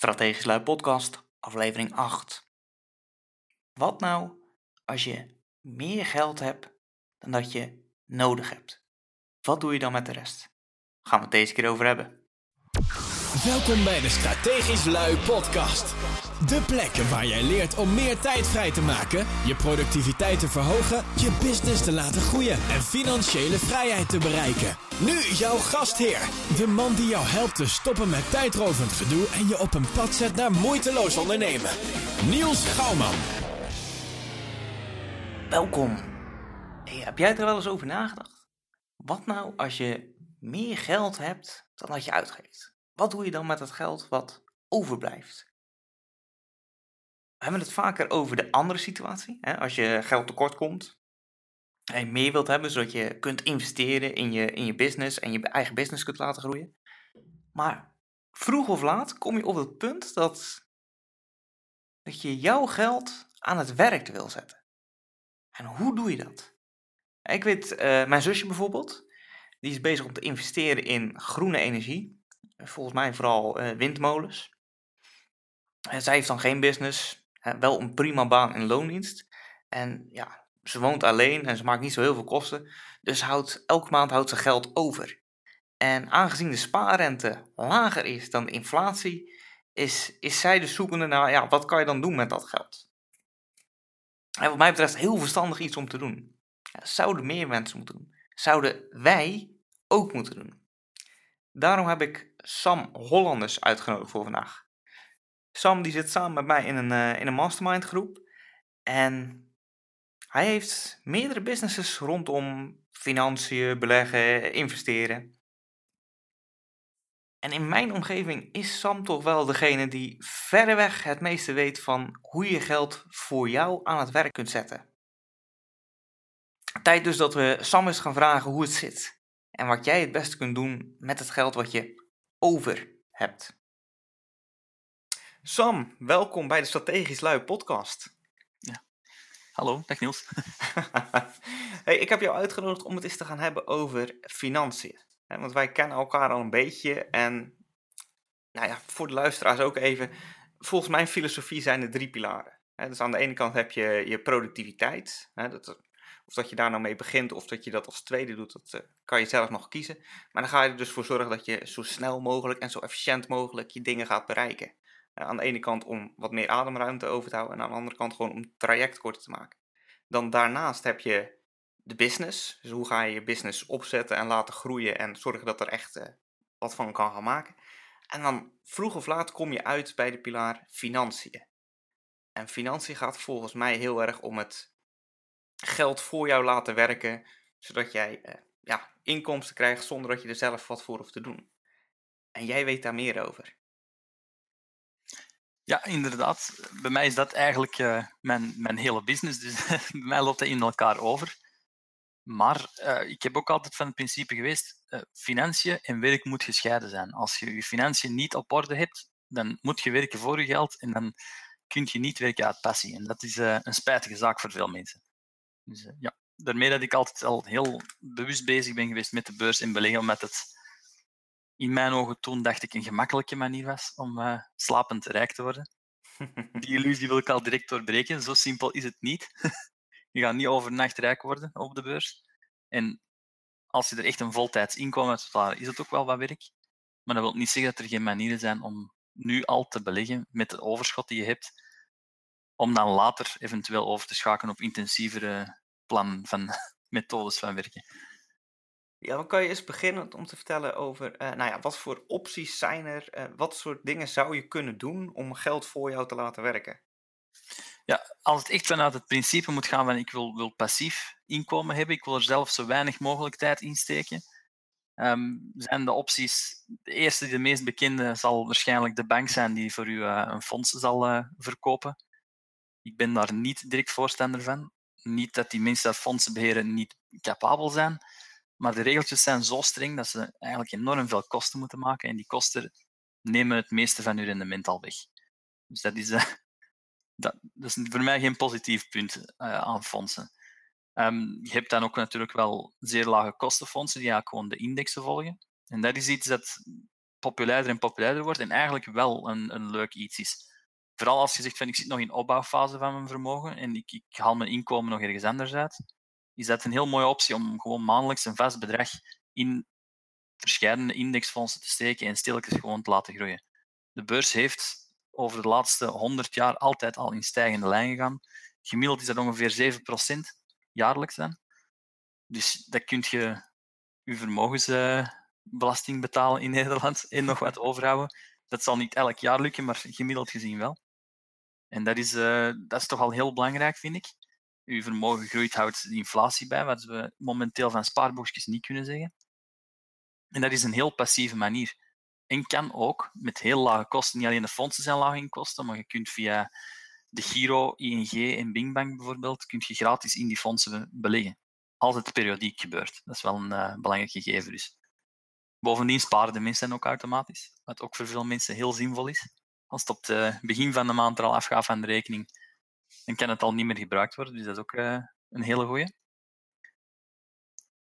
Strategisch Lui Podcast, aflevering 8. Wat nou als je meer geld hebt dan dat je nodig hebt? Wat doe je dan met de rest? Gaan we het deze keer over hebben. Welkom bij de Strategisch Lui Podcast. De plek waar jij leert om meer tijd vrij te maken, je productiviteit te verhogen, je business te laten groeien en financiële vrijheid te bereiken. Nu jouw gastheer, de man die jou helpt te stoppen met tijdrovend gedoe en je op een pad zet naar moeiteloos ondernemen. Niels Gouwman. Welkom. Heb jij er wel eens over nagedacht? Wat nou als je meer geld hebt dan dat je uitgeeft? Wat doe je dan met het geld wat overblijft? We hebben het vaker over de andere situatie. Hè? Als je geld tekort komt en je meer wilt hebben, zodat je kunt investeren in je, in je business en je eigen business kunt laten groeien. Maar vroeg of laat kom je op het punt dat, dat je jouw geld aan het werk wil zetten. En hoe doe je dat? Ik weet, eh, mijn zusje bijvoorbeeld, die is bezig om te investeren in groene energie. Volgens mij vooral uh, windmolens. En zij heeft dan geen business, wel een prima baan in loondienst. En ja, ze woont alleen en ze maakt niet zo heel veel kosten. Dus houdt, elke maand houdt ze geld over. En aangezien de spaarrente lager is dan de inflatie, is, is zij dus zoekende naar, ja, wat kan je dan doen met dat geld? En wat mij betreft heel verstandig iets om te doen. Zouden meer mensen moeten doen. Zouden wij ook moeten doen. Daarom heb ik Sam Hollanders uitgenodigd voor vandaag. Sam die zit samen met mij in een, uh, in een mastermind groep. En hij heeft meerdere businesses rondom financiën, beleggen, investeren. En in mijn omgeving is Sam toch wel degene die verreweg het meeste weet van hoe je geld voor jou aan het werk kunt zetten. Tijd dus dat we Sam eens gaan vragen hoe het zit en wat jij het beste kunt doen met het geld wat je over hebt. Sam, welkom bij de Strategisch Lui podcast. Ja. Hallo, dag Niels. hey, ik heb jou uitgenodigd om het eens te gaan hebben over financiën. Want wij kennen elkaar al een beetje en nou ja, voor de luisteraars ook even. Volgens mijn filosofie zijn er drie pilaren. Dus aan de ene kant heb je je productiviteit. Of dat je daar nou mee begint of dat je dat als tweede doet, dat eh, kan je zelf nog kiezen. Maar dan ga je er dus voor zorgen dat je zo snel mogelijk en zo efficiënt mogelijk je dingen gaat bereiken. Aan de ene kant om wat meer ademruimte over te houden en aan de andere kant gewoon om het traject korter te maken. Dan daarnaast heb je de business. Dus hoe ga je je business opzetten en laten groeien en zorgen dat er echt uh, wat van kan gaan maken. En dan vroeg of laat kom je uit bij de pilaar financiën. En financiën gaat volgens mij heel erg om het geld voor jou laten werken, zodat jij uh, ja, inkomsten krijgt zonder dat je er zelf wat voor hoeft te doen. En jij weet daar meer over. Ja, inderdaad. Bij mij is dat eigenlijk uh, mijn, mijn hele business. Dus bij mij loopt dat in elkaar over. Maar uh, ik heb ook altijd van het principe geweest, uh, financiën en werk moet gescheiden zijn. Als je je financiën niet op orde hebt, dan moet je werken voor je geld en dan kun je niet werken uit passie. En dat is een spijtige zaak voor veel mensen. Dus ja, daarmee dat ik altijd al heel bewust bezig ben geweest met de beurs en beleggen, omdat het in mijn ogen toen dacht ik een gemakkelijke manier was om slapend rijk te worden. Die illusie wil ik al direct doorbreken. Zo simpel is het niet. Je gaat niet overnacht rijk worden op de beurs. En als je er echt een voltijds inkomen uit is het ook wel wat werk. Maar dat wil niet zeggen dat er geen manieren zijn om nu al te beleggen met het overschot die je hebt, om dan later eventueel over te schakelen op intensievere plan van methodes van werken. Ja, dan kan je eens beginnen om te vertellen over, uh, nou ja, wat voor opties zijn er? Uh, wat soort dingen zou je kunnen doen om geld voor jou te laten werken? Ja, als het echt vanuit het principe moet gaan van ik wil, wil passief inkomen hebben, ik wil er zelf zo weinig mogelijk tijd in steken, um, zijn de opties, de eerste, de meest bekende, zal waarschijnlijk de bank zijn die voor u uh, een fonds zal verkopen. Ik ben daar niet direct voorstander van. Niet dat die mensen dat fondsen beheren niet capabel zijn, maar de regeltjes zijn zo streng dat ze eigenlijk enorm veel kosten moeten maken en die kosten nemen het meeste van uw rendement al weg. Dus dat is, uh, dat, dat, is voor mij geen positief punt uh, aan fondsen. Um, je hebt dan ook natuurlijk wel zeer lage kostenfondsen die eigenlijk gewoon de indexen volgen. En dat is iets dat populairder en populairder wordt en eigenlijk wel een, een leuk iets is. Vooral als je zegt van ik zit nog in opbouwfase van mijn vermogen en ik, ik haal mijn inkomen nog ergens anders uit, is dat een heel mooie optie om gewoon maandelijks een vast bedrag in verschillende indexfondsen te steken en stilletjes gewoon te laten groeien. De beurs heeft over de laatste 100 jaar altijd al in stijgende lijn gegaan. Gemiddeld is dat ongeveer 7% jaarlijks dan. Dus dat kun je je vermogensbelasting betalen in Nederland en nog wat overhouden. Dat zal niet elk jaar lukken, maar gemiddeld gezien wel. En dat is, uh, dat is toch al heel belangrijk, vind ik. Uw vermogen groeit, houdt de inflatie bij, wat we momenteel van spaarboekjes niet kunnen zeggen. En dat is een heel passieve manier. En kan ook met heel lage kosten, niet alleen de fondsen zijn laag in kosten, maar je kunt via de Giro, ING en Bingbank bijvoorbeeld, kun je gratis in die fondsen beleggen. Als het periodiek gebeurt. Dat is wel een uh, belangrijk gegeven dus. Bovendien sparen de mensen ook automatisch, wat ook voor veel mensen heel zinvol is. Als het op het begin van de maand er al afgaat van de rekening, dan kan het al niet meer gebruikt worden. Dus dat is ook uh, een hele goeie.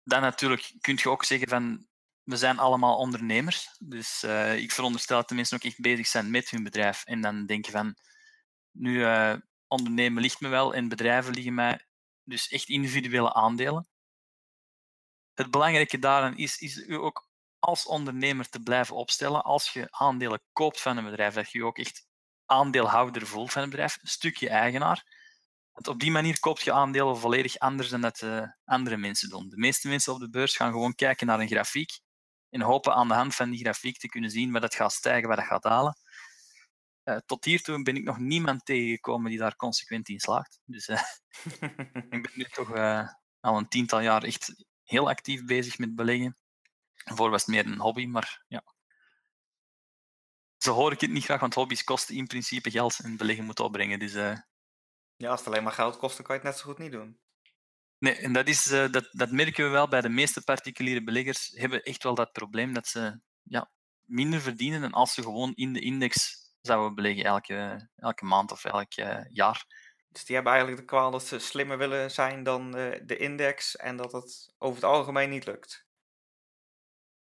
Dan natuurlijk kun je ook zeggen van we zijn allemaal ondernemers. Dus uh, ik veronderstel dat de mensen ook echt bezig zijn met hun bedrijf. En dan denken van, nu uh, ondernemen ligt me wel en bedrijven liggen mij dus echt individuele aandelen. Het belangrijke daaraan is, is u ook als ondernemer te blijven opstellen. Als je aandelen koopt van een bedrijf, dat je je ook echt aandeelhouder voelt van een bedrijf, een stukje eigenaar. Want op die manier koop je aandelen volledig anders dan dat uh, andere mensen doen. De meeste mensen op de beurs gaan gewoon kijken naar een grafiek en hopen aan de hand van die grafiek te kunnen zien wat het gaat stijgen, wat het gaat dalen. Uh, tot hiertoe ben ik nog niemand tegengekomen die daar consequent in slaagt. Dus uh, ik ben nu toch al een tiental jaar echt heel actief bezig met beleggen. Voor was het meer een hobby, maar ja. Zo hoor ik het niet graag, want hobby's kosten in principe geld en beleggen moet opbrengen. Dus, ja, als het alleen maar geld kost, dan kan je het net zo goed niet doen. Nee, en dat, is, uh, dat, dat merken we wel bij de meeste particuliere beleggers, hebben echt wel dat probleem dat ze ja, minder verdienen dan als ze gewoon in de index zouden beleggen elke, elke maand of elk uh, jaar. Dus die hebben eigenlijk de kwaal dat ze slimmer willen zijn dan de index en dat het over het algemeen niet lukt.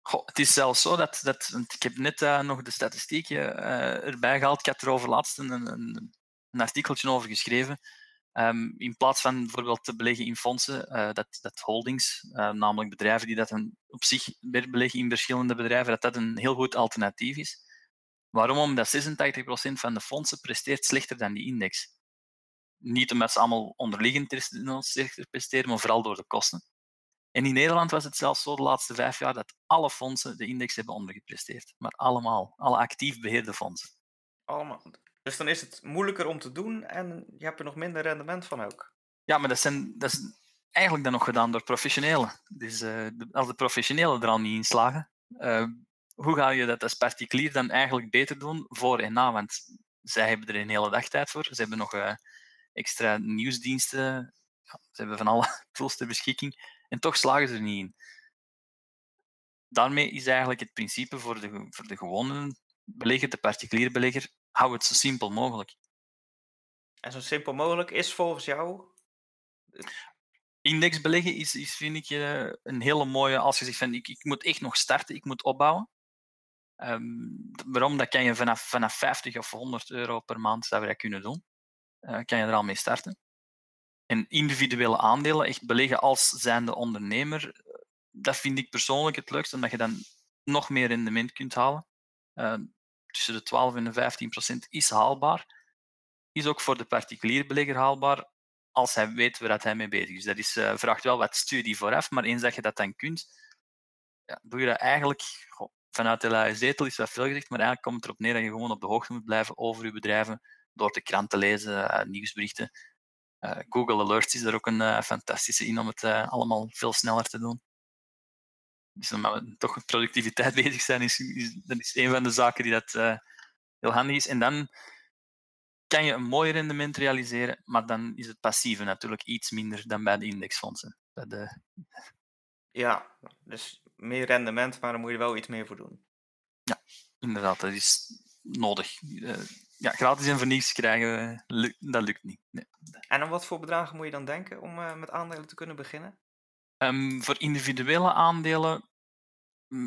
Goh, het is zelfs zo dat, dat ik heb net uh, nog de statistieken erbij gehaald. Ik had er over laatst een, een, een artikeltje over geschreven. Um, in plaats van bijvoorbeeld te beleggen in fondsen, dat, dat holdings, namelijk bedrijven die dat een, op zich weer beleggen in verschillende bedrijven, dat dat een heel goed alternatief is. Waarom? Omdat 86% van de fondsen presteert slechter dan die index. Niet omdat ze allemaal onderliggend slechter presteren, maar vooral door de kosten. En in Nederland was het zelfs zo de laatste vijf jaar dat alle fondsen de index hebben ondergepresteerd. Maar allemaal, alle actief beheerde fondsen. Allemaal. Dus dan is het moeilijker om te doen en je hebt er nog minder rendement van ook. Ja, maar dat, zijn, dat is eigenlijk dan nog gedaan door professionelen. Dus uh, als de professionelen er al niet in slagen, uh, hoe ga je dat als particulier dan eigenlijk beter doen voor en na? Want zij hebben er een hele dag tijd voor. Ze hebben nog uh, extra nieuwsdiensten. Ja, ze hebben van alle tools ter beschikking. En toch slagen ze er niet in. Daarmee is eigenlijk het principe voor de, voor de gewone belegger, de particuliere belegger, hou het zo simpel mogelijk. En zo simpel mogelijk is volgens jou? Index beleggen is, is vind ik, uh, een hele mooie, als je zegt van ik, ik moet echt nog starten, ik moet opbouwen. Um, waarom? Dat kan je vanaf, vanaf 50 of 100 euro per maand zou je dat kunnen doen. Uh, kan je er al mee starten. En individuele aandelen, echt beleggen als zijnde ondernemer, dat vind ik persoonlijk het leukste, omdat je dan nog meer rendement kunt halen. Uh, tussen de 12 en de 15 procent is haalbaar. Is ook voor de particulier belegger haalbaar als hij weet waar hij mee bezig is. Dat is, uh, vraagt wel wat studie vooraf, maar eens dat je dat dan kunt, ja, doe je dat eigenlijk vanuit de lage zetel, is dat veel gezegd, maar eigenlijk komt het erop neer dat je gewoon op de hoogte moet blijven over je bedrijven door de krant te lezen, nieuwsberichten. Uh, Google Alerts is er ook een fantastische in om het allemaal veel sneller te doen. Dus omdat we toch met productiviteit bezig zijn, is, is, dat is een van de zaken die dat heel handig is. En dan kan je een mooi rendement realiseren, maar dan is het passieve natuurlijk iets minder dan bij de indexfondsen. Bij de... Ja, dus meer rendement, maar dan moet je wel iets meer voor doen. Ja, inderdaad, dat is nodig. Ja, gratis en voor niets krijgen, dat lukt niet. Nee. En aan wat voor bedragen moet je dan denken om uh, met aandelen te kunnen beginnen? Um, voor individuele aandelen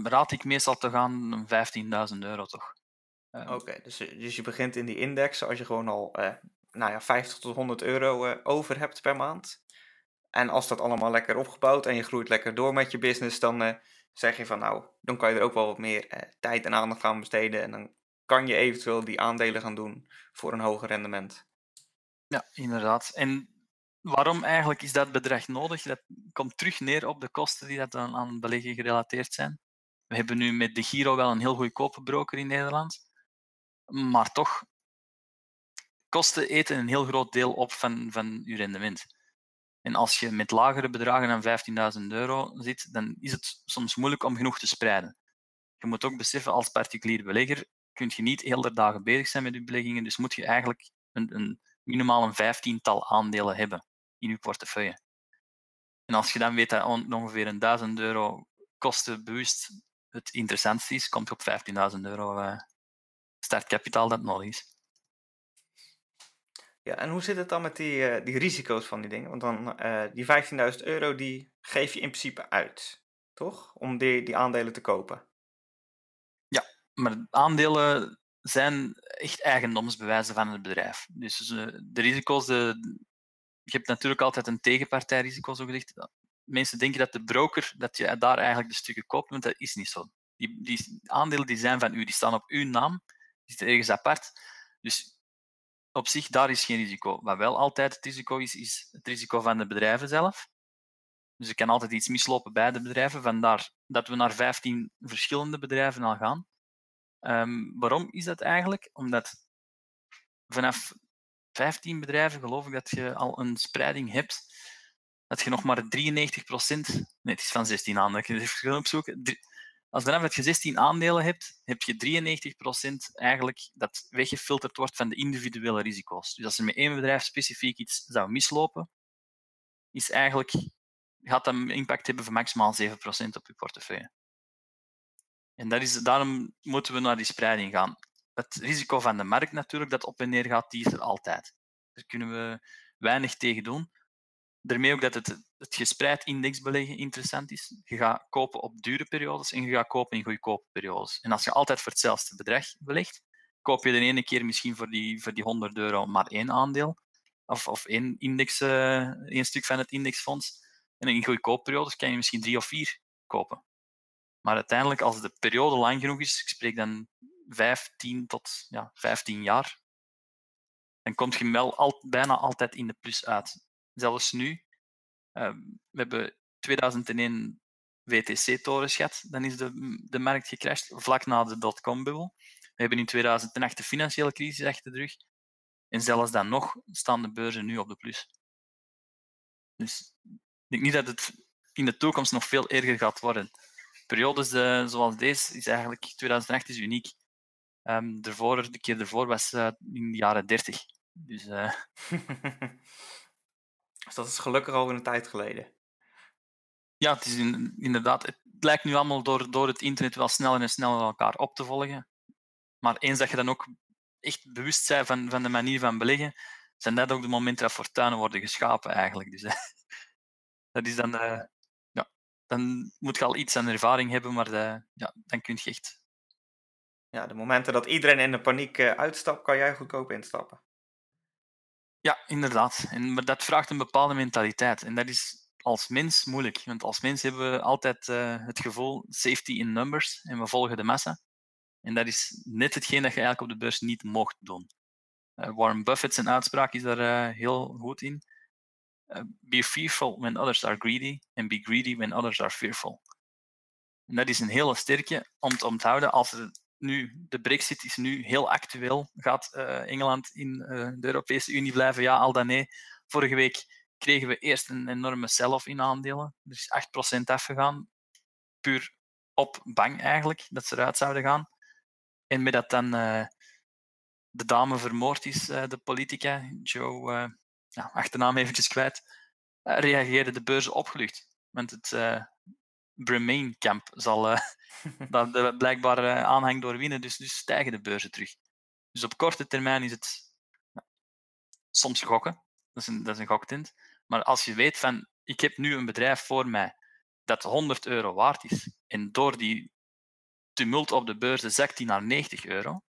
raad ik meestal te gaan 15.000 euro toch. Ehm, Oké, dus, dus je begint in die index als je gewoon al uh, nou ja, 50 tot 100 euro uh, over hebt per maand. En als dat allemaal lekker opgebouwd en je groeit lekker door met je business, dan zeg je van nou, dan kan je er ook wel wat meer tijd en aandacht aan besteden. En dan kan je eventueel die aandelen gaan doen voor een hoger rendement. Ja, inderdaad. En waarom eigenlijk is dat bedrag nodig? Dat komt terug neer op de kosten die dat dan aan beleggen gerelateerd zijn. We hebben nu met de Giro wel een heel goedkope broker in Nederland. Maar toch, kosten eten een heel groot deel op van, van je rendement. En als je met lagere bedragen dan 15.000 euro zit, dan is het soms moeilijk om genoeg te spreiden. Je moet ook beseffen, als particulier belegger kun je niet heel de dagen bezig zijn met je beleggingen, dus moet je eigenlijk een, een minimaal een vijftiental aandelen hebben in je portefeuille. En als je dan weet dat ongeveer een 1000 euro kostenbewust het interessantste is, komt je op 15.000 euro uh, startkapitaal dat nodig is. Ja, en hoe zit het dan met die, uh, die risico's van die dingen? Want dan uh, die 15.000 euro die geef je in principe uit, toch? Om die, die aandelen te kopen. Maar aandelen zijn echt eigendomsbewijzen van het bedrijf. Dus de risico's, de, je hebt natuurlijk altijd een tegenpartijrisico, zo gezegd. Mensen denken dat de broker, dat je daar eigenlijk de stukken koopt, maar dat is niet zo. Die, die aandelen die zijn van u, die staan op uw naam, die zitten ergens apart. Dus op zich, daar is geen risico. Wat wel altijd het risico is, is het risico van de bedrijven zelf. Dus er kan altijd iets mislopen bij de bedrijven. Vandaar dat we naar 15 verschillende bedrijven al gaan. Um, waarom is dat eigenlijk? Omdat vanaf 15 bedrijven geloof ik dat je al een spreiding hebt. Dat je nog maar 93 procent. Nee, het is van 16 aandelen. Ik even opzoeken. Als vanaf dat je 16 aandelen hebt, heb je 93 procent eigenlijk dat weggefilterd wordt van de individuele risico's. Dus als er met één bedrijf specifiek iets zou mislopen, is eigenlijk, gaat dat impact hebben van maximaal 7 procent op je portefeuille. En dat is, daarom moeten we naar die spreiding gaan het risico van de markt natuurlijk, dat op en neer gaat, die is er altijd. Daar kunnen we weinig tegen doen. Daarmee ook dat het, het gespreid indexbeleggen interessant is. Je gaat kopen op dure periodes en je gaat kopen in goedkope periodes. En als je altijd voor hetzelfde bedrag belegt, koop je de ene keer misschien voor die, voor die 100 euro maar één aandeel. Of, of één, index, uh, stuk van het indexfonds. En in goedkope periodes kan je misschien drie of vier kopen. Maar uiteindelijk, als de periode lang genoeg is, ik spreek dan 15 tot ja, 15 jaar, dan komt je wel al, bijna altijd in de plus uit. Zelfs nu, uh, we hebben 2001 WTC-torens gehad, dan is de, de markt gecrashed, vlak na de dotcom-bubbel. We hebben in 2008 de financiële crisis achter de rug. En zelfs dan nog staan de beurzen nu op de plus. Dus ik denk niet dat het in de toekomst nog veel erger gaat worden. Periodes uh, zoals deze is eigenlijk 2008 is uniek. Um, ervoor, de keer ervoor was uh, in de jaren 30. Dus, uh... dus dat is gelukkig al een tijd geleden. Ja, het is in, inderdaad. Het lijkt nu allemaal door, door het internet wel sneller en sneller elkaar op te volgen. Maar eens dat je dan ook echt bewust bent van, van de manier van beleggen, zijn dat ook de momenten dat fortuinen worden geschapen eigenlijk. Dus dat is dan, ja, dan moet je al iets aan ervaring hebben, maar ja, dan kun je echt ja, de momenten dat iedereen in de paniek uh, uitstapt, kan jij goedkoop instappen. Ja, inderdaad. En, maar dat vraagt een bepaalde mentaliteit. En dat is als mens moeilijk. Want als mens hebben we altijd uh, het gevoel safety in numbers en we volgen de massa. En dat is net hetgeen dat je eigenlijk op de beurs niet mocht doen. Uh, Warren Buffett zijn uitspraak is daar heel goed in. Be fearful when others are greedy and be greedy when others are fearful. En dat is een hele sterke om te onthouden als nu, de brexit is nu heel actueel. Gaat uh, Engeland in uh, de Europese Unie blijven? Ja, al dan nee. Vorige week kregen we eerst een enorme sell-off in aandelen. Er is 8% afgegaan. Puur op bang eigenlijk, dat ze eruit zouden gaan. En met dat dan de dame vermoord is, de politica, Joe, ja, achternaam eventjes kwijt, reageerde de beurzen opgelucht. Want het Remain-camp zal uh, dat blijkbaar uh, aanhang doorwinnen, dus, dus stijgen de beurzen terug. Dus op korte termijn is het soms gokken, dat is, een, dat is een goktint. Maar als je weet van, ik heb nu een bedrijf voor mij dat 100 euro waard is, en door die tumult op de beurzen zakt die naar 90 euro,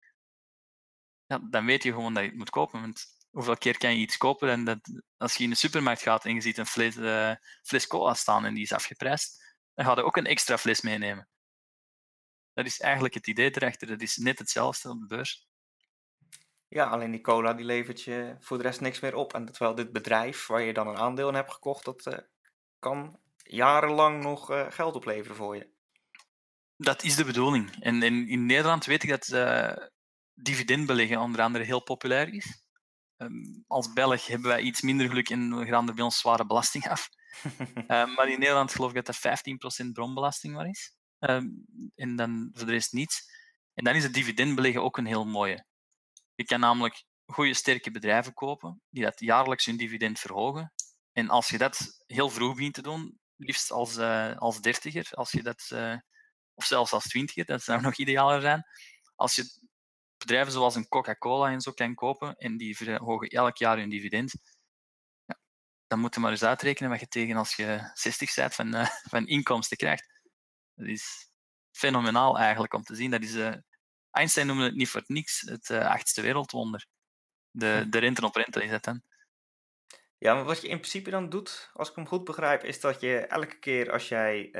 ja, dan weet je gewoon dat je het moet kopen. Want hoeveel keer kan je iets kopen en dat, als je in de supermarkt gaat en je ziet een fles, uh, fles cola staan en die is afgeprijsd, dan ga je ook een extra fles meenemen. Dat is eigenlijk het idee erachter. Dat is net hetzelfde op de beurs. Ja, alleen die cola die levert je voor de rest niks meer op. En terwijl dit bedrijf waar je dan een aandeel in hebt gekocht, dat uh, kan jarenlang nog uh, geld opleveren voor je. Dat is de bedoeling. En, en in Nederland weet ik dat uh, dividendbeleggen onder andere heel populair is. Um, als Belg hebben wij iets minder geluk en we gaan er bij ons zware belasting af. uh, maar in Nederland geloof ik dat er 15% bronbelasting maar is. Um, en dan voor de rest niets. En dan is het dividendbeleggen ook een heel mooie. Je kan namelijk goede, sterke bedrijven kopen die dat jaarlijks hun dividend verhogen. En als je dat heel vroeg begint te doen, liefst als, uh, als dertiger, als je dat, uh, of zelfs als twintiger, dat zou nog idealer zijn. Als je bedrijven zoals een Coca-Cola en zo kan kopen en die verhogen elk jaar hun dividend, ja, dan moet je maar eens uitrekenen wat je tegen als je 60 bent van, uh, van inkomsten krijgt. Dat is fenomenaal eigenlijk om te zien. Dat is, uh, Einstein noemde het niet voor niks het uh, achtste wereldwonder. De, de rente op rente is het dan. Ja, maar wat je in principe dan doet, als ik hem goed begrijp, is dat je elke keer als jij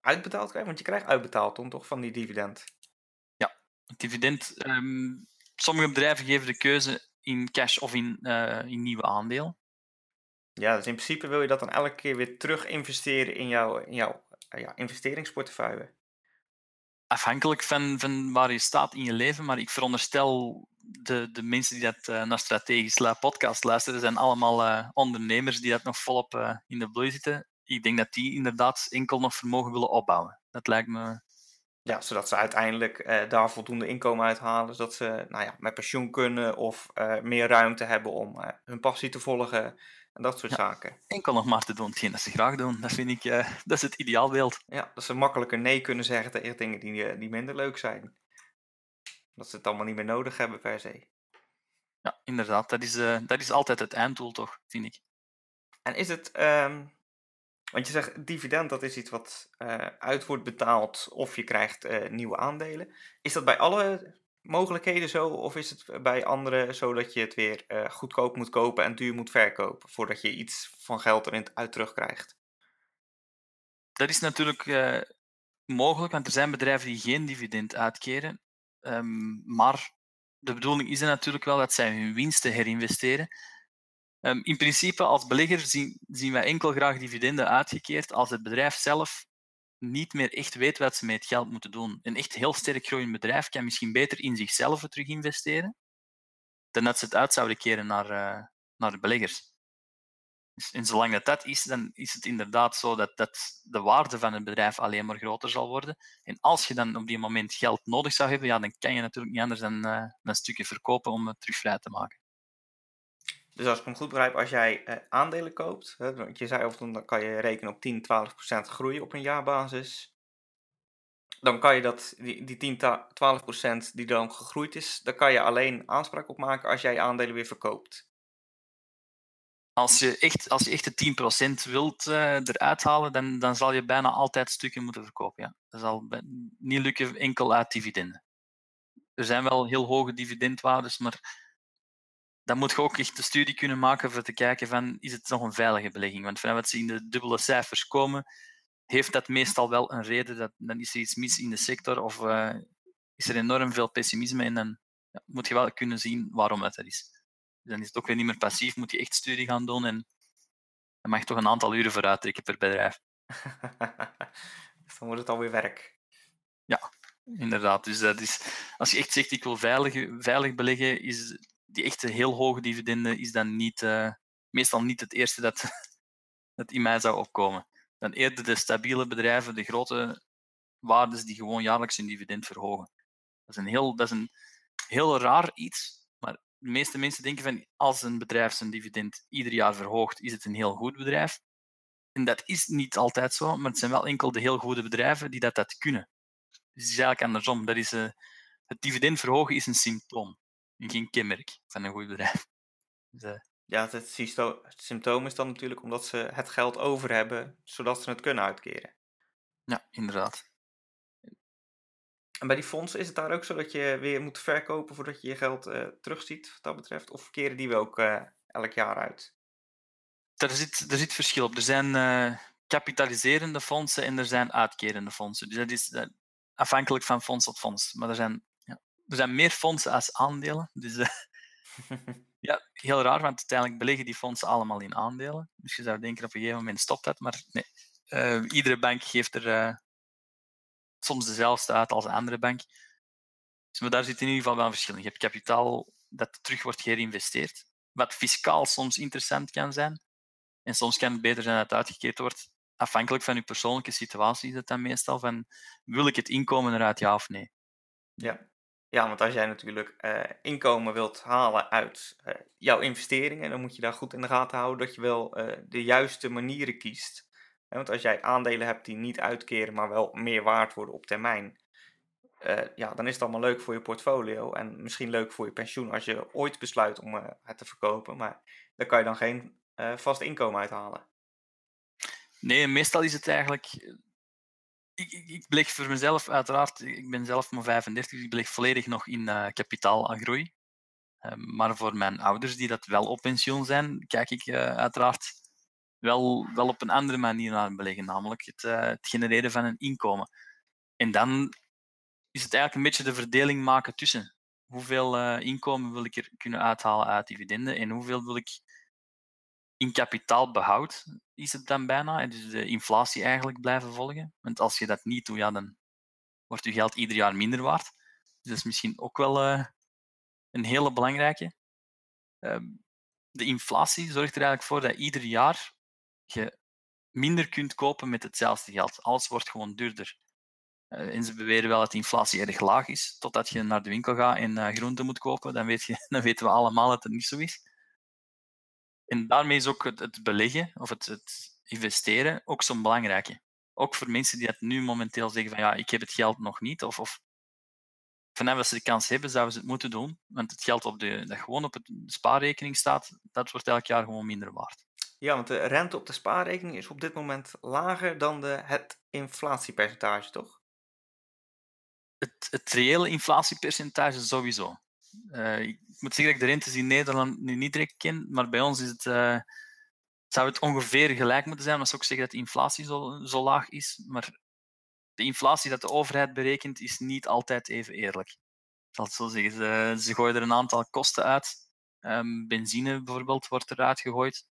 uitbetaald krijgt, want je krijgt uitbetaald dan toch van die dividend? Dividend. Um, sommige bedrijven geven de keuze in cash of in, uh, in nieuwe aandeel. Ja, dus in principe wil je dat dan elke keer weer terug investeren in jouw, in jouw ja, investeringsportefeuille. Afhankelijk van, van waar je staat in je leven, maar ik veronderstel de, de mensen die dat uh, naar Strategisch podcast luisteren, zijn allemaal uh, ondernemers die dat nog volop in de bloei zitten. Ik denk dat die inderdaad enkel nog vermogen willen opbouwen. Dat lijkt me. Ja, zodat ze uiteindelijk daar voldoende inkomen uithalen, zodat ze nou ja, met pensioen kunnen of meer ruimte hebben om hun passie te volgen en dat soort ja, zaken. Enkel nog maar te doen hetgeen dat ze graag doen. Dat vind ik, dat is het ideaalbeeld. Ja, dat ze makkelijker nee kunnen zeggen tegen dingen die, die minder leuk zijn. Dat ze het allemaal niet meer nodig hebben per se. Ja, inderdaad. Dat is, dat is altijd het einddoel, toch, vind ik. En is het, um, want je zegt dividend, dat is iets wat uh, uit wordt betaald of je krijgt uh, nieuwe aandelen. Is dat bij alle mogelijkheden zo, of is het bij andere zo dat je het weer goedkoop moet kopen en duur moet verkopen voordat je iets van geld erin uit terugkrijgt? Dat is natuurlijk mogelijk, want er zijn bedrijven die geen dividend uitkeren. Um, maar de bedoeling is er natuurlijk wel dat zij hun winsten herinvesteren. Um, in principe, als belegger zien, zien wij enkel graag dividenden uitgekeerd als het bedrijf zelf niet meer echt weet wat ze met het geld moeten doen. Een echt heel sterk groeiend bedrijf kan misschien beter in zichzelf terug investeren dan dat ze het uit zouden keren naar, uh, naar de beleggers. Dus, en zolang dat dat is, dan is het inderdaad zo dat, dat de waarde van het bedrijf alleen maar groter zal worden. En als je dan op die moment geld nodig zou hebben, ja, dan kan je natuurlijk niet anders dan uh, een stukje verkopen om het terug vrij te maken. Dus als ik hem goed begrijp, als jij uh, aandelen koopt, hè, want je zei of dan kan je rekenen op 10, 12 procent groei op een jaarbasis. Dan kan je dat, die, die 10, 12 procent die dan gegroeid is, daar kan je alleen aanspraak op maken als jij aandelen weer verkoopt als je echt, als je echt de 10% wilt uh, eruit halen, dan, dan zal je bijna altijd stukken moeten verkopen. Ja. Dat zal niet lukken enkel uit dividenden. Er zijn wel heel hoge dividendwaardes, maar dan moet je ook echt de studie kunnen maken voor te kijken van, is het nog een veilige belegging? Want vanaf dat ze in de dubbele cijfers komen, heeft dat meestal wel een reden. Dat, dan is er iets mis in de sector of uh, is er enorm veel pessimisme en dan ja, moet je wel kunnen zien waarom dat er is dan is het ook weer niet meer passief, moet je echt studie gaan doen en dan mag je toch een aantal uren vooruit trekken per bedrijf. dus dan wordt het alweer werk. Ja, inderdaad. Dus dat is, als je echt zegt, ik wil veilig, veilig beleggen, is die echte heel hoge dividenden is dan niet, uh, meestal niet het eerste dat, dat in mij zou opkomen. Dan eerder de stabiele bedrijven, de grote waardes die gewoon jaarlijks hun dividend verhogen. Dat is een heel, dat is een heel raar iets, de meeste mensen denken van als een bedrijf zijn dividend ieder jaar verhoogt, is het een heel goed bedrijf. En dat is niet altijd zo, maar het zijn wel enkel de heel goede bedrijven die dat, dat kunnen. Dus het is eigenlijk andersom. Dat is, uh, het dividend verhogen is een symptoom geen kenmerk van een goed bedrijf. Dus, uh, ja, het, het symptoom is dan natuurlijk omdat ze het geld over hebben, zodat ze het kunnen uitkeren. Ja, inderdaad. En bij die fondsen is het daar ook zo dat je weer moet verkopen voordat je je geld uh, terugziet, wat dat betreft? Of keren die we ook uh, elk jaar uit? Er zit, er zit verschil op. Er zijn uh, kapitaliserende fondsen en er zijn uitkerende fondsen. Dus dat is afhankelijk van fonds tot fonds. Maar er zijn, er zijn meer fondsen als aandelen. Dus ja, heel raar, want uiteindelijk beleggen die fondsen allemaal in aandelen. Dus je zou denken op een gegeven moment stopt dat, maar nee. iedere bank geeft er soms dezelfde uit als een andere bank. Dus maar daar zit in ieder geval wel een verschil Je hebt kapitaal dat terug wordt geïnvesteerd, wat fiscaal soms interessant kan zijn. En soms kan het beter zijn dat het uitgekeerd wordt. Afhankelijk van je persoonlijke situatie is het dan meestal van, wil ik het inkomen eruit, ja of nee? Ja, ja want als jij natuurlijk uh, inkomen wilt halen uit uh, jouw investeringen, dan moet je daar goed in de gaten houden dat je wel uh, de juiste manieren kiest want als jij aandelen hebt die niet uitkeren, maar wel meer waard worden op termijn, ja, dan is het allemaal leuk voor je portfolio en misschien leuk voor je pensioen als je ooit besluit om het te verkopen, maar daar kan je dan geen vast inkomen uithalen. Nee, meestal is het eigenlijk. Ik, ik, ik beleg voor mezelf, uiteraard, ik ben zelf maar 35, dus ik beleg volledig nog in kapitaal aan groei. maar voor mijn ouders die dat wel op pensioen zijn, kijk ik uiteraard wel, wel op een andere manier naar beleggen, namelijk het, uh, het genereren van een inkomen. En dan is het eigenlijk een beetje de verdeling maken tussen hoeveel uh, inkomen wil ik er kunnen uithalen uit dividenden en hoeveel wil ik in kapitaalbehoud is het dan bijna. En dus de inflatie eigenlijk blijven volgen. Want als je dat niet doet, ja, dan wordt je geld ieder jaar minder waard. Dus dat is misschien ook wel uh, een hele belangrijke. Ehm, de inflatie zorgt er eigenlijk voor dat ieder jaar je minder kunt kopen met hetzelfde geld. Alles wordt gewoon duurder. Uh, en ze beweren wel dat inflatie erg laag is, totdat je naar de winkel gaat en uh, groenten moet kopen. Dan, weet je, dan weten we allemaal dat het niet zo is. En daarmee is ook het, het beleggen of het, het investeren ook zo'n belangrijke. Ook voor mensen die dat nu momenteel zeggen van ja, ik heb het geld nog niet. Of, of vanaf dat ze de kans hebben, zouden ze het moeten doen. Want het geld op de, dat gewoon op de spaarrekening staat, dat wordt elk jaar gewoon minder waard. Ja, want de rente op de spaarrekening is op dit moment lager dan de, het inflatiepercentage, toch? Het, het reële inflatiepercentage sowieso. Uh, ik moet zeggen dat ik de rentes in Nederland nu niet direct ken, maar bij ons is het, uh, zou het ongeveer gelijk moeten zijn. Dat zou ook zeggen dat de inflatie zo, zo laag is, maar de inflatie dat de overheid berekent is niet altijd even eerlijk. Het zo zeggen. Ze, ze gooien er een aantal kosten uit. Um, benzine bijvoorbeeld wordt eruit gegooid.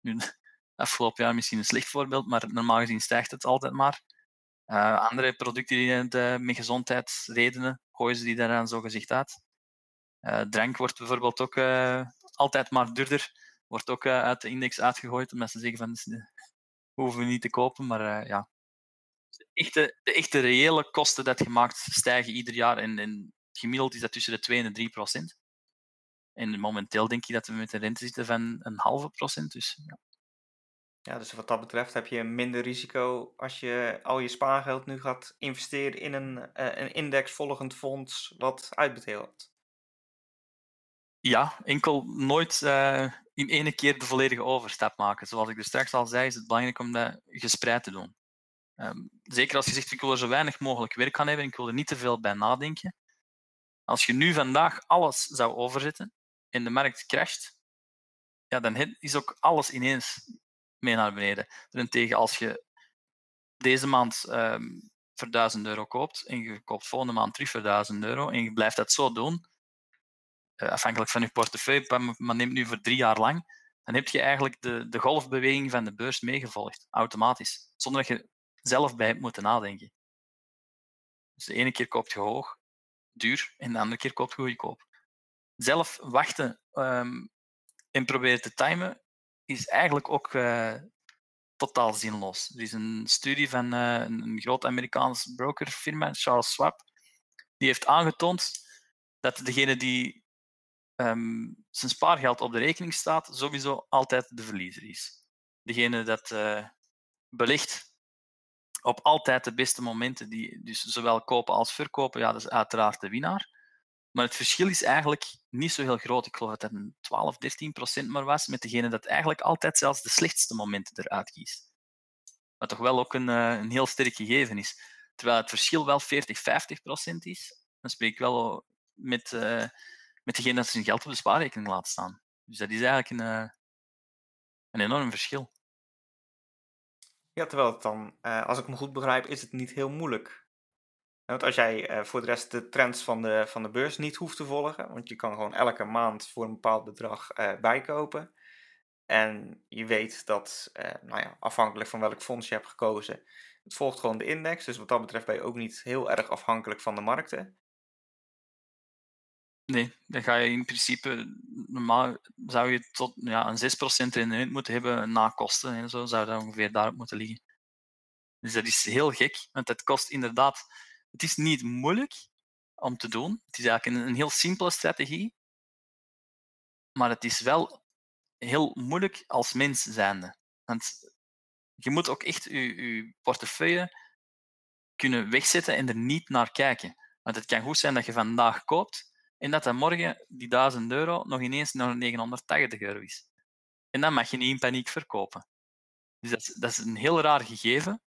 Nu, afgelopen jaar misschien een slecht voorbeeld, maar normaal gezien stijgt het altijd maar. Uh, andere producten die de, met gezondheidsredenen gooien ze die daaraan zo gezegd uit. Uh, drank wordt bijvoorbeeld ook uh, altijd maar duurder, wordt ook uit de index uitgegooid, omdat ze zeggen van we hoeven we niet te kopen, maar ja. De echte, de echte reële kosten dat je maakt stijgen ieder jaar en, gemiddeld is dat tussen de 2 en de 3 procent. En momenteel denk je dat we met een rente zitten van een halve procent. Dus, ja. ja, dus wat dat betreft heb je minder risico als je al je spaargeld nu gaat investeren in een, een indexvolgend fonds wat uitbetaalt. Ja, enkel nooit uh, in één keer de volledige overstap maken. Zoals ik er straks al zei, is het belangrijk om dat gespreid te doen. Um, zeker als je zegt, ik wil er zo weinig mogelijk werk aan hebben, ik wil er niet te veel bij nadenken. Als je nu vandaag alles zou overzetten, en de markt crasht, ja, dan is ook alles ineens mee naar beneden. Daarentegen, als je deze maand um, voor 1000 euro koopt en je koopt volgende maand terug voor 1000 euro en je blijft dat zo doen, afhankelijk van je portefeuille, maar neemt nu voor drie jaar lang, dan heb je eigenlijk de, de golfbeweging van de beurs meegevolgd, automatisch, zonder dat je zelf bij hebt moeten nadenken. Dus de ene keer koopt je hoog, duur, en de andere keer koopt je goedkoop zelf wachten um, en proberen te timen, is eigenlijk ook uh, totaal zinloos. Er is een studie van uh, een groot Amerikaans brokerfirma, Charles Schwab, die heeft aangetoond dat degene die um, zijn spaargeld op de rekening staat, sowieso altijd de verliezer is. Degene dat uh, belegt op altijd de beste momenten, die dus zowel kopen als verkopen, ja, dat is uiteraard de winnaar. Maar het verschil is eigenlijk niet zo heel groot. Ik geloof dat het een 12, 13 procent maar was met degene dat eigenlijk altijd zelfs de slechtste momenten eruit kiest. Wat toch wel ook een, uh, een heel sterk gegeven is. terwijl het verschil wel 40, 50 procent is, dan spreek ik wel met, uh, met degene dat zijn geld op de spaarrekening laat staan. Dus dat is eigenlijk een, uh, een enorm verschil. Ja, terwijl het dan, uh, als ik me goed begrijp, is het niet heel moeilijk. Want als jij voor de rest de trends van de, van de beurs niet hoeft te volgen, want je kan gewoon elke maand voor een bepaald bedrag bijkopen. En je weet dat, nou ja, afhankelijk van welk fonds je hebt gekozen, het volgt gewoon de index. Dus wat dat betreft ben je ook niet heel erg afhankelijk van de markten. Nee, dan ga je in principe, normaal zou je tot ja, een 6% rendement moeten hebben na kosten en zo, zou dat ongeveer daarop moeten liggen. Dus dat is heel gek, want het kost inderdaad, het is niet moeilijk om te doen. Het is eigenlijk een, heel simpele strategie, maar het is wel heel moeilijk als mens zijnde. Want je moet ook echt je, je portefeuille kunnen wegzetten en er niet naar kijken. Want het kan goed zijn dat je vandaag koopt en dat dan morgen die 1000 euro nog ineens naar 980 euro is. En dan mag je niet in paniek verkopen. Dus dat is, dat is een heel raar gegeven,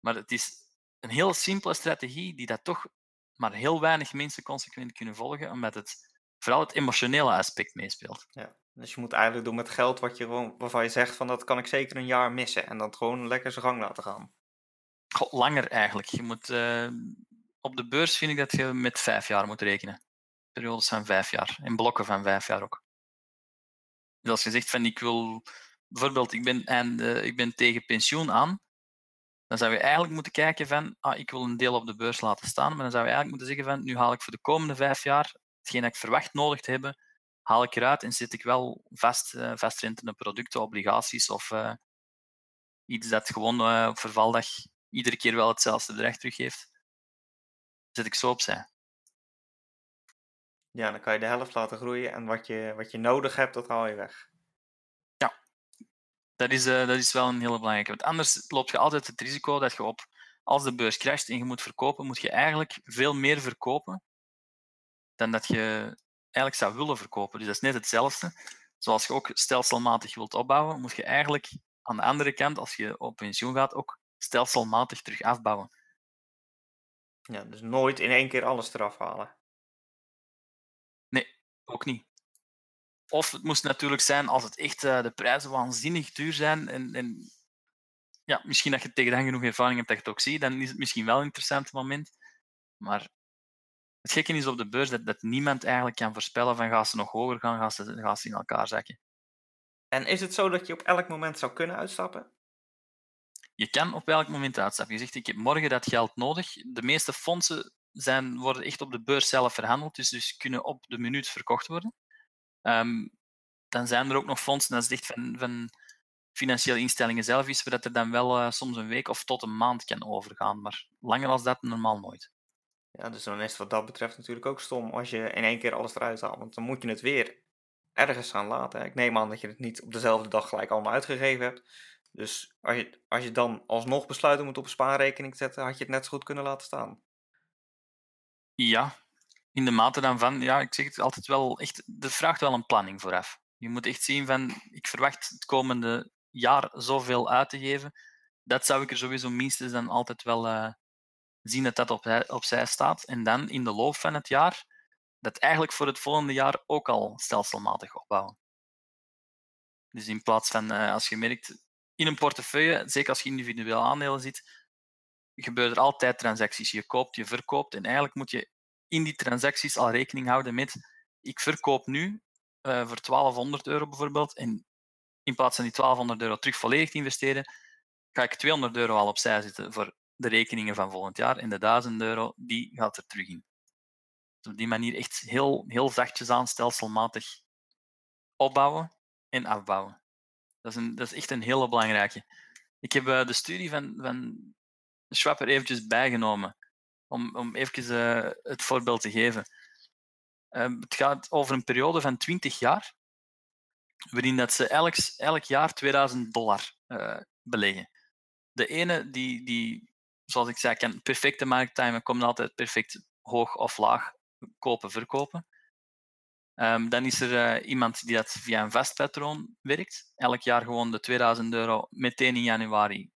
maar het is een heel simpele strategie die dat toch maar heel weinig mensen consequent kunnen volgen, omdat het vooral het emotionele aspect meespeelt. Ja, dus je moet eigenlijk doen met geld wat je gewoon, waarvan je zegt van dat kan ik zeker een jaar missen en dan gewoon lekker zijn gang laten gaan. God, langer eigenlijk. Je moet, uh, op de beurs vind ik dat je met vijf jaar moet rekenen periodes van vijf jaar. In blokken van vijf jaar ook. Dus als je zegt van ik wil, bijvoorbeeld ik ben, en, ik ben tegen pensioen aan, dan zou je eigenlijk moeten kijken van ah, ik wil een deel op de beurs laten staan, maar dan zou je eigenlijk moeten zeggen van nu haal ik voor de komende vijf jaar hetgeen dat ik verwacht nodig te hebben, haal ik eruit en zet ik wel vast, uh, vastrentende producten, obligaties of uh, iets dat gewoon uh, op vervaldag iedere keer wel hetzelfde bedrag teruggeeft, zet ik zo opzij. Ja, dan kan je de helft laten groeien en wat je, wat je nodig hebt, dat haal je weg. Ja, dat is, uh, dat is wel een hele belangrijke. Want anders loop je altijd het risico dat je op, als de beurs crasht en je moet verkopen, moet je eigenlijk veel meer verkopen dan dat je eigenlijk zou willen verkopen. Dus dat is net hetzelfde. Zoals je ook stelselmatig wilt opbouwen, moet je eigenlijk aan de andere kant, als je op pensioen gaat, ook stelselmatig terug afbouwen. Ja, dus nooit in één keer alles eraf halen. Ook niet. Of het moest natuurlijk zijn als het echt uh, de prijzen waanzinnig duur zijn. En, en ja, misschien dat je tegen dan genoeg ervaring hebt dat je het ook ziet, dan is het misschien wel een interessant moment. Maar het gekke is op de beurs dat, dat niemand eigenlijk kan voorspellen van gaan ze nog hoger gaan, gaan ze, gaan ze in elkaar zakken. En is het zo dat je op elk moment zou kunnen uitstappen? Je kan op elk moment uitstappen. Je zegt, ik heb morgen dat geld nodig. De meeste fondsen zijn, worden echt op de beurs zelf verhandeld, dus, dus kunnen op de minuut verkocht worden. Um, dan zijn er ook nog fondsen, dat is echt van, van financiële instellingen zelf is, dat er dan wel uh, soms een week of tot een maand kan overgaan. Maar langer als dat normaal nooit. Ja, dus dan is het wat dat betreft natuurlijk ook stom als je in één keer alles eruit haalt. Want dan moet je het weer ergens gaan laten. Ik neem aan dat je het niet op dezelfde dag gelijk allemaal uitgegeven hebt. Dus als je, als je dan alsnog besluit om het op een spaarrekening te zetten, had je het net zo goed kunnen laten staan. Ja, in de mate dan van, ja, ik zeg het altijd wel echt, dat vraagt wel een planning vooraf. Je moet echt zien van, ik verwacht het komende jaar zoveel uit te geven. Dat zou ik er sowieso minstens dan altijd wel uh, zien dat dat op, opzij staat. En dan in de loop van het jaar, dat eigenlijk voor het volgende jaar ook al stelselmatig opbouwen. Dus in plaats van, uh, als je merkt, in een portefeuille, zeker als je individueel aandelen ziet, gebeuren er altijd transacties. Je koopt, je verkoopt en eigenlijk moet je in die transacties al rekening houden met ik verkoop nu uh, voor 1200 euro bijvoorbeeld en in plaats van die 1200 euro terug volledig te investeren, ga ik 200 euro al opzij zetten voor de rekeningen van volgend jaar en de 1000 euro die gaat er terug in. Dus op die manier echt heel, heel zachtjes aan, stelselmatig opbouwen en afbouwen. Dat is, een, dat is echt een hele belangrijke. Ik heb uh, de studie van, van Schwab er eventjes bijgenomen, om, om even uh, het voorbeeld te geven. Uh, het gaat over een periode van 20 jaar, waarin dat ze elk, elk jaar 2000 dollar uh, beleggen. De ene, die, die, zoals ik zei, kan perfecte markttimen, komt altijd perfect hoog of laag kopen, verkopen. Um, dan is er iemand die dat via een vast patroon werkt. Elk jaar gewoon de 2000 euro meteen in januari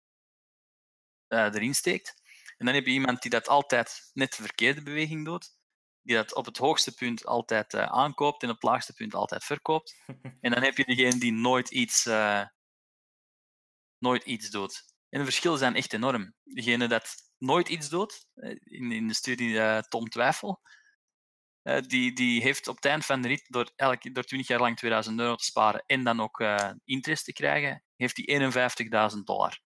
uh, erin steekt. En dan heb je iemand die dat altijd net de verkeerde beweging doet. Die dat op het hoogste punt altijd uh, aankoopt en op het laagste punt altijd verkoopt. en dan heb je degene die nooit iets, uh, nooit iets doet. En de verschillen zijn echt enorm. Degene dat nooit iets doet, in, in de studie Tom Twijfel, uh, die, die heeft op het eind van de rit, door, elke, door 20 jaar lang 2000 euro te sparen en dan ook uh, interest te krijgen, heeft hij 51.000 dollar.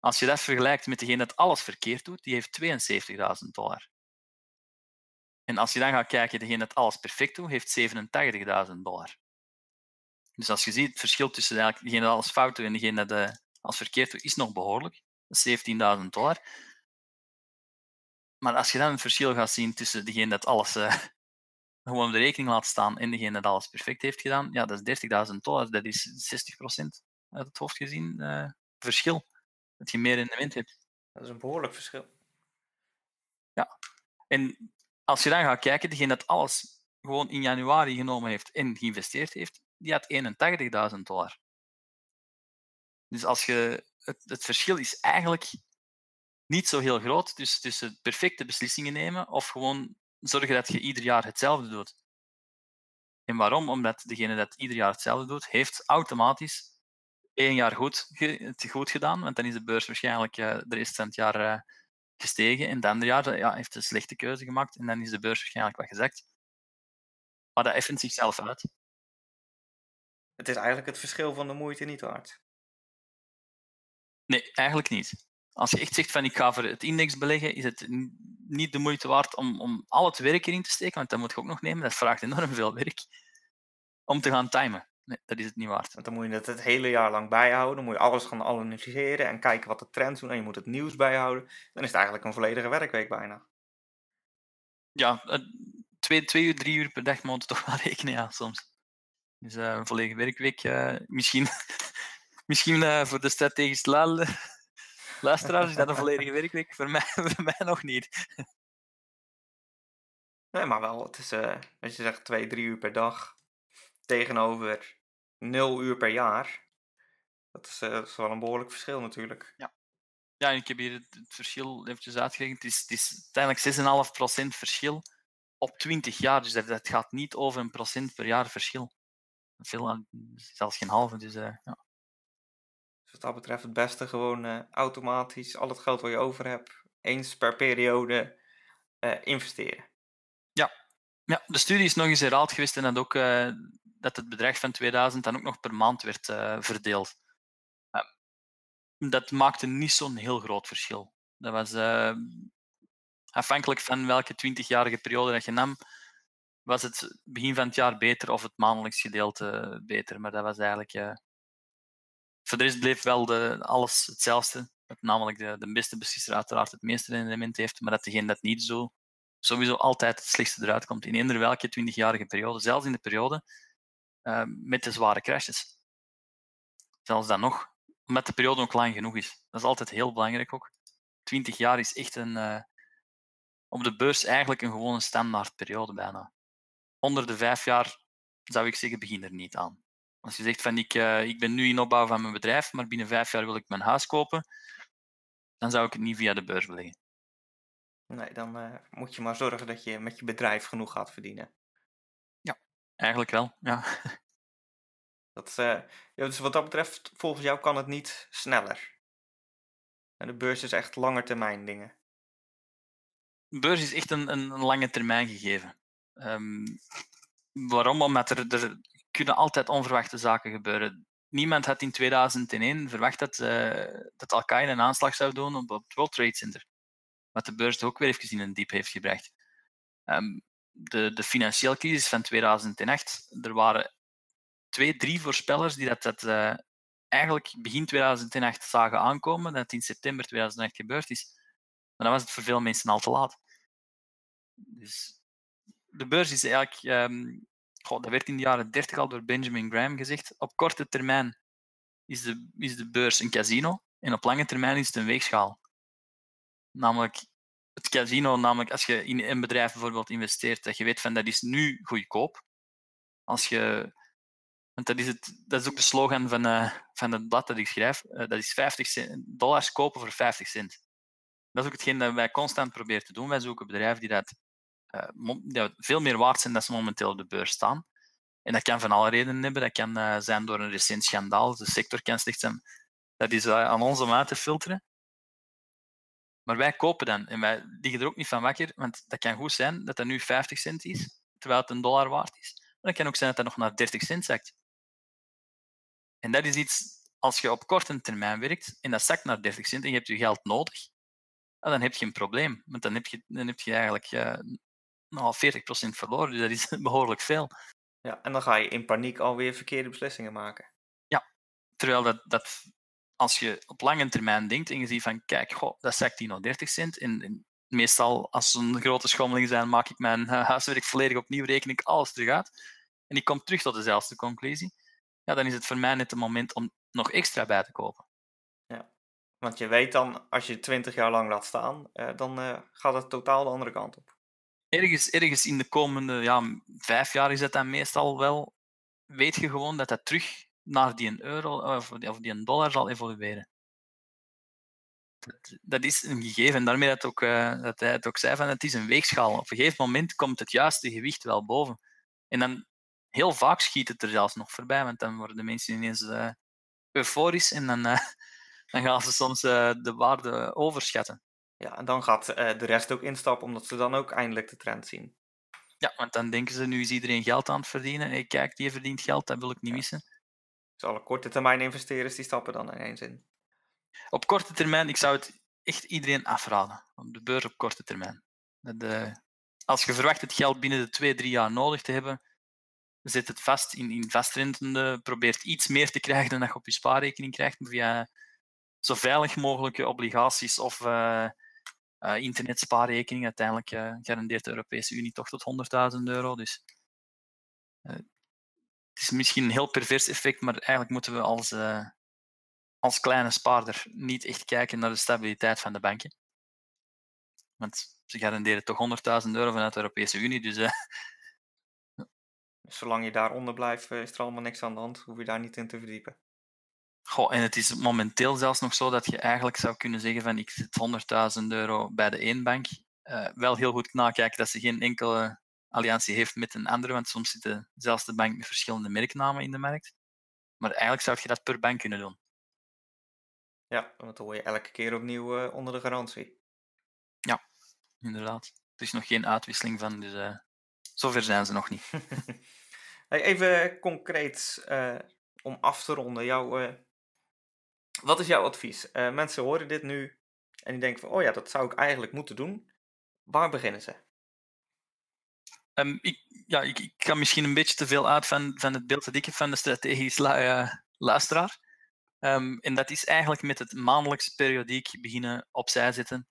Als je dat vergelijkt met degene dat alles verkeerd doet, die heeft 72.000 dollar. En als je dan gaat kijken, degene dat alles perfect doet, heeft 87.000 dollar. Dus als je ziet, het verschil tussen degene dat alles fout doet en degene dat alles verkeerd doet, is nog behoorlijk. 17.000 dollar. Maar als je dan het verschil gaat zien tussen degene dat alles uh, gewoon op de rekening laat staan en degene dat alles perfect heeft gedaan, ja, dat is 30.000 dollar. Dat is 60% uit het hoofd gezien uh, verschil. Dat je meer in de wind hebt. Dat is een behoorlijk verschil. Ja. En als je dan gaat kijken, degene dat alles gewoon in januari genomen heeft en geïnvesteerd heeft, die had 81.000 dollar. Dus als je, het, het verschil is eigenlijk niet zo heel groot dus tussen perfecte beslissingen nemen of gewoon zorgen dat je ieder jaar hetzelfde doet. En waarom? Omdat degene dat ieder jaar hetzelfde doet, heeft automatisch één jaar goed, het goed gedaan, want dan is de beurs waarschijnlijk uh, de rest van het jaar uh, gestegen. En het andere jaar ja, heeft een slechte keuze gemaakt en dan is de beurs waarschijnlijk wat gezakt. Maar dat effent zichzelf uit. Het is eigenlijk het verschil van de moeite niet waard. Nee, eigenlijk niet als je echt zegt van ik ga voor het index beleggen, is het niet de moeite waard om, om al het werk erin te steken, want dat moet je ook nog nemen. Dat vraagt enorm veel werk om te gaan timen. Nee, dat is het niet waard. Want dan moet je het het hele jaar lang bijhouden. Dan moet je alles gaan analyseren en kijken wat de trends doen. En je moet het nieuws bijhouden. Dan is het eigenlijk een volledige werkweek bijna. Ja, twee, twee uur, drie uur per dag moet je toch wel rekenen, ja, soms. Dus uh, een volledige werkweek. Uh, misschien misschien uh, voor de strategische lal Luisteraars, is dat een volledige werkweek? Voor mij, voor mij nog niet. Nee, maar wel. Het is, als je zegt twee, drie uur per dag tegenover nul uur per jaar. Dat is, uh, dat is wel een behoorlijk verschil natuurlijk. Ja. Ja, ik heb hier het, het verschil eventjes uitgerekend. Het is, het is uiteindelijk 6,5% verschil op 20 jaar. Dus dat, dat, gaat niet over een procent per jaar verschil. Veel, zelfs geen halve. Dus uh, ja. Dus wat dat betreft het beste gewoon uh, automatisch al het geld wat je over hebt, eens per periode uh, investeren. Ja. ja, de studie is nog eens herhaald geweest en dat ook dat het bedrag van 2000 dan ook nog per maand werd verdeeld. dat maakte niet zo'n heel groot verschil. Dat was afhankelijk van welke 20-jarige periode dat je nam, was het begin van het jaar beter of het maandelijks gedeelte beter. Maar dat was eigenlijk voor de rest bleef wel de, alles hetzelfde. Dat namelijk de, de beste beslisser uiteraard het meeste rendement heeft, maar dat degene dat niet zo, sowieso altijd het slechtste eruit komt. In eender welke 20-jarige periode, zelfs in de periode uh, met de zware crashes. Zelfs dan nog, omdat de periode ook lang genoeg is. Dat is altijd heel belangrijk ook. 20 jaar is echt een, uh, op de beurs eigenlijk een gewone standaard periode bijna. Onder de vijf jaar zou ik zeggen, begin er niet aan. Als je zegt van ik, uh, ik ben nu in opbouw van mijn bedrijf, maar binnen vijf jaar wil ik mijn huis kopen, dan zou ik het niet via de beurs beleggen. Nee, dan uh, moet je maar zorgen dat je met je bedrijf genoeg gaat verdienen. Eigenlijk wel, ja. Dat ja, dus wat dat betreft, volgens jou kan het niet sneller. En de beurs is echt lange termijn dingen. De beurs is echt een, een lange termijn gegeven. Um, waarom? Omdat er, er, kunnen altijd onverwachte zaken gebeuren. Niemand had in 2001 verwacht dat, uh, dat Al-Qaeda een aanslag zou doen op, het World Trade Center. Wat de beurs ook weer even in een diep heeft gebracht. Um, de, de financiële crisis van 2008, er waren twee, drie voorspellers die dat, dat uh, eigenlijk begin 2008 zagen aankomen, dat het in september 2008 gebeurd is. Maar dan was het voor veel mensen al te laat. Dus de beurs is eigenlijk goh, dat werd in de jaren 30 al door Benjamin Graham gezegd. Op korte termijn is de, is de beurs een casino en op lange termijn is het een weegschaal. Namelijk, het casino, namelijk als je in een bedrijf bijvoorbeeld investeert, dat je weet van dat is nu goedkoop. Als je, want dat is, het, dat is ook de slogan van, uh, van het blad dat ik schrijf, uh, dat is 50 cent, dollars kopen voor 50 cent. Dat is ook hetgeen dat wij constant proberen te doen. Wij zoeken bedrijven die dat, veel meer waard zijn dan ze momenteel op de beurs staan. En dat kan van alle redenen hebben. Dat kan zijn door een recent schandaal. De sector kan slecht zijn. Dat is aan om uit te filteren. Maar wij kopen dan. En wij liggen er ook niet van wakker. Want dat kan goed zijn dat dat nu 50 cent is, terwijl het een dollar waard is. Maar dat kan ook zijn dat dat nog naar 30 cent zakt. En dat is iets, als je op korte termijn werkt en dat zakt naar 30 cent en je hebt je geld nodig, dan heb je een probleem. Want dan heb je, dan heb je eigenlijk uh, nou, 40% verloren. Dus dat is behoorlijk veel. Ja, en dan ga je in paniek alweer verkeerde beslissingen maken. Ja, terwijl dat, dat als je op lange termijn denkt en je ziet van, kijk, goh, dat zakt die nog 30 cent. En, en meestal, als er een grote schommeling zijn, maak ik mijn uh, huiswerk volledig opnieuw, reken ik alles terug uit. En ik kom terug tot dezelfde conclusie. Ja, dan is het voor mij net het moment om nog extra bij te kopen. Ja, want je weet dan, als je 20 jaar lang laat staan, uh, dan uh, gaat het totaal de andere kant op. Ergens, ergens in de komende ja, vijf jaar is het dan meestal wel, weet je gewoon dat dat terug naar die een euro of, of die een dollar zal evolueren. Dat, dat is een gegeven. Daarmee dat, ook, uh, dat hij het ook zei, van het is een weegschaal. Op een gegeven moment komt het juiste gewicht wel boven. En dan heel vaak schiet het er zelfs nog voorbij, want dan worden de mensen ineens uh, euforisch en dan, uh, dan gaan ze soms de waarde overschatten. Ja, en dan gaat de rest ook instappen, omdat ze dan ook eindelijk de trend zien. Ja, want dan denken ze, nu is iedereen geld aan het verdienen. Hey, kijk, die verdient geld, dat wil ik niet missen. Dus alle korte termijn investeerders, die stappen dan ineens in. Op korte termijn, ik zou het echt iedereen afraden. Op de beurs op korte termijn. De, als je verwacht het geld binnen de twee, drie jaar nodig te hebben, zet het vast in, in vastrentende, probeert iets meer te krijgen dan dat je op je spaarrekening krijgt via zo veilig mogelijke obligaties of uh, uh, internetspaarrekening. Uiteindelijk uh, garandeert de Europese Unie toch tot 100.000 euro. Dus het is misschien een heel pervers effect, maar eigenlijk moeten we als, als kleine spaarder niet echt kijken naar de stabiliteit van de banken. Want ze garanderen toch 100.000 euro vanuit de Europese Unie, dus zolang je daaronder blijft, is er allemaal niks aan de hand. Hoef je daar niet in te verdiepen. Goh, en het is momenteel zelfs nog zo dat je eigenlijk zou kunnen zeggen van ik zet 100.000 euro bij de één bank. Uh, wel heel goed nakijken dat ze geen enkele alliantie heeft met een andere, want soms zit zelfs de bank met verschillende merknamen in de markt. Maar eigenlijk zou je dat per bank kunnen doen. Ja, want dan hoor je elke keer opnieuw uh, onder de garantie. Ja, inderdaad. Er is nog geen uitwisseling van, dus uh, zover zijn ze nog niet. Even concreet uh, om af te ronden. Jouw, wat is jouw advies? Mensen horen dit nu en die denken van, oh ja, dat zou ik eigenlijk moeten doen. Waar beginnen ze? Um, ik, ja, ik, ga misschien een beetje te veel uit van, van het beeld dat ik heb van de strategisch luisteraar. Um, en dat is eigenlijk met het maandelijks periodiek beginnen opzij zetten.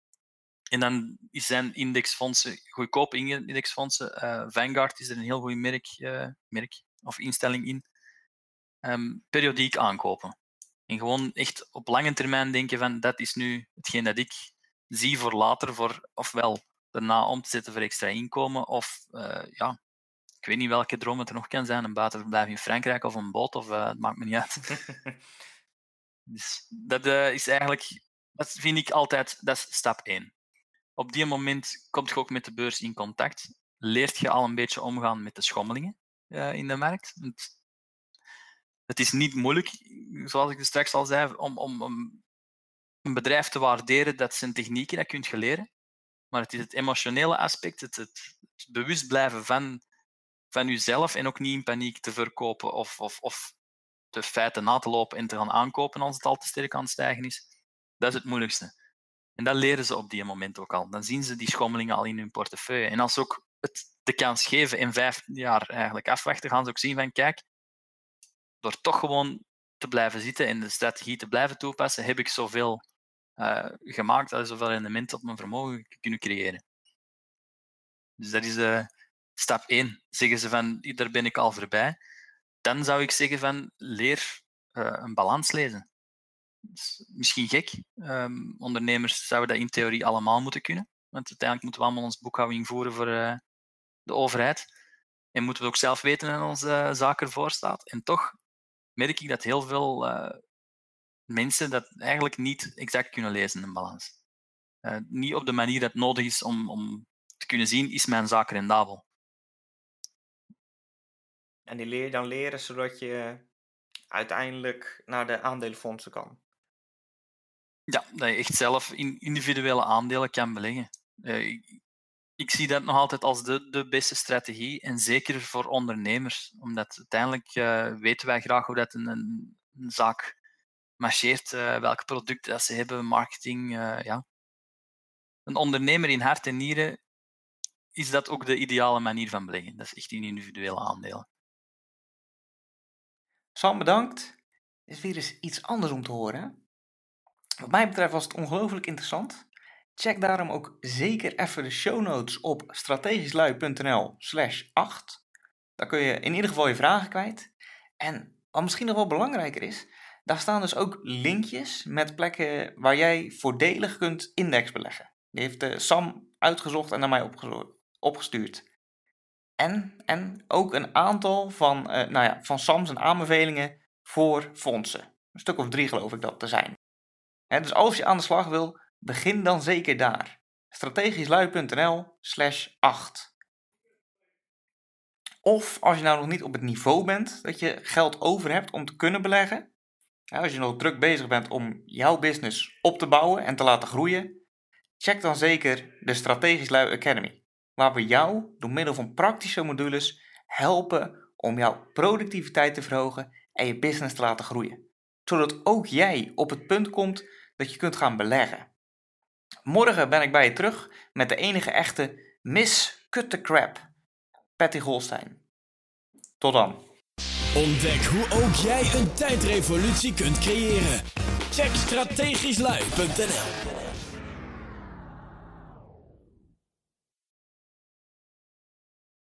En dan zijn indexfondsen, goedkope indexfondsen. Uh, Vanguard is er een heel goed merk, uh, merk of instelling in. Um, periodiek aankopen. En gewoon echt op lange termijn denken van dat is nu hetgeen dat ik zie voor later, voor ofwel daarna om te zetten voor extra inkomen, of uh, ja, ik weet niet welke droom het er nog kan zijn, een buitenverblijf in Frankrijk of een boot, of het maakt me niet uit. dus dat is eigenlijk, dat vind ik altijd, dat is stap 1 op die moment kom je ook met de beurs in contact. Leert je al een beetje omgaan met de schommelingen in de markt. Het, het, is niet moeilijk, zoals ik straks al zei, om, om, om, een bedrijf te waarderen. Dat zijn technieken, dat kun je leren. Maar het is het emotionele aspect, het, het, bewust blijven van, van jezelf en ook niet in paniek te verkopen of, of, of de feiten na te lopen en te gaan aankopen als het al te sterk aan het stijgen is. Dat is het moeilijkste. En dat leren ze op die moment ook al. Dan zien ze die schommelingen al in hun portefeuille. En als ze ook het de kans geven in vijf jaar eigenlijk afwachten, gaan ze ook zien van kijk, door toch gewoon te blijven zitten en de strategie te blijven toepassen, heb ik zoveel gemaakt, dat zoveel rendement op mijn vermogen kunnen creëren. Dus dat is uh, stap 1. Zeggen ze van, daar ben ik al voorbij. Dan zou ik zeggen van, leer uh, een balans lezen misschien gek. Um, ondernemers zouden dat in theorie allemaal moeten kunnen. Want uiteindelijk moeten we allemaal onze boekhouding voeren voor de overheid. En moeten we ook zelf weten hoe onze uh, zaak ervoor staat. En toch merk ik dat heel veel mensen dat eigenlijk niet exact kunnen lezen, een balans. Uh, niet op de manier dat nodig is om, om te kunnen zien, is mijn zaak rendabel. En die leer je dan leren zodat je uiteindelijk naar de aandelenfondsen kan? Ja, dat je echt zelf in individuele aandelen kan beleggen. Uh, ik, ik, zie dat nog altijd als de, de beste strategie. En zeker voor ondernemers. Omdat uiteindelijk uh, weten wij graag hoe dat een, een, een zaak marcheert. Uh, welke producten dat ze hebben, marketing. ja. Een ondernemer in hart en nieren is dat ook de ideale manier van beleggen. Dat is echt in individuele aandelen. Sam, bedankt. Is weer eens iets anders om te horen. Wat mij betreft was het ongelooflijk interessant. Check daarom ook zeker even de show notes op strategischlui.nl slash 8. Daar kun je in ieder geval je vragen kwijt. En wat misschien nog wel belangrijker is, daar staan dus ook linkjes met plekken waar jij voordelig kunt index beleggen. Die heeft uh, Sam uitgezocht en naar mij opgestuurd. En, en ook een aantal van, uh, nou ja, van Sam's aanbevelingen voor fondsen. Een stuk of drie geloof ik dat te zijn. dus als je aan de slag wil, begin dan zeker daar. strategischlui.nl slash 8. Of als je nou nog niet op het niveau bent dat je geld over hebt om te kunnen beleggen. Als je nog druk bezig bent om jouw business op te bouwen en te laten groeien. Check dan zeker de Strategisch Lui Academy waar we jou door middel van praktische modules helpen om jouw productiviteit te verhogen en je business te laten groeien. Zodat ook jij op het punt komt dat je kunt gaan beleggen. Morgen ben ik bij je terug met de enige echte Miss Cut the Crap, Patty Holstein. Tot dan. Ontdek hoe ook jij een tijdrevolutie kunt creëren. Check strategischlui.nl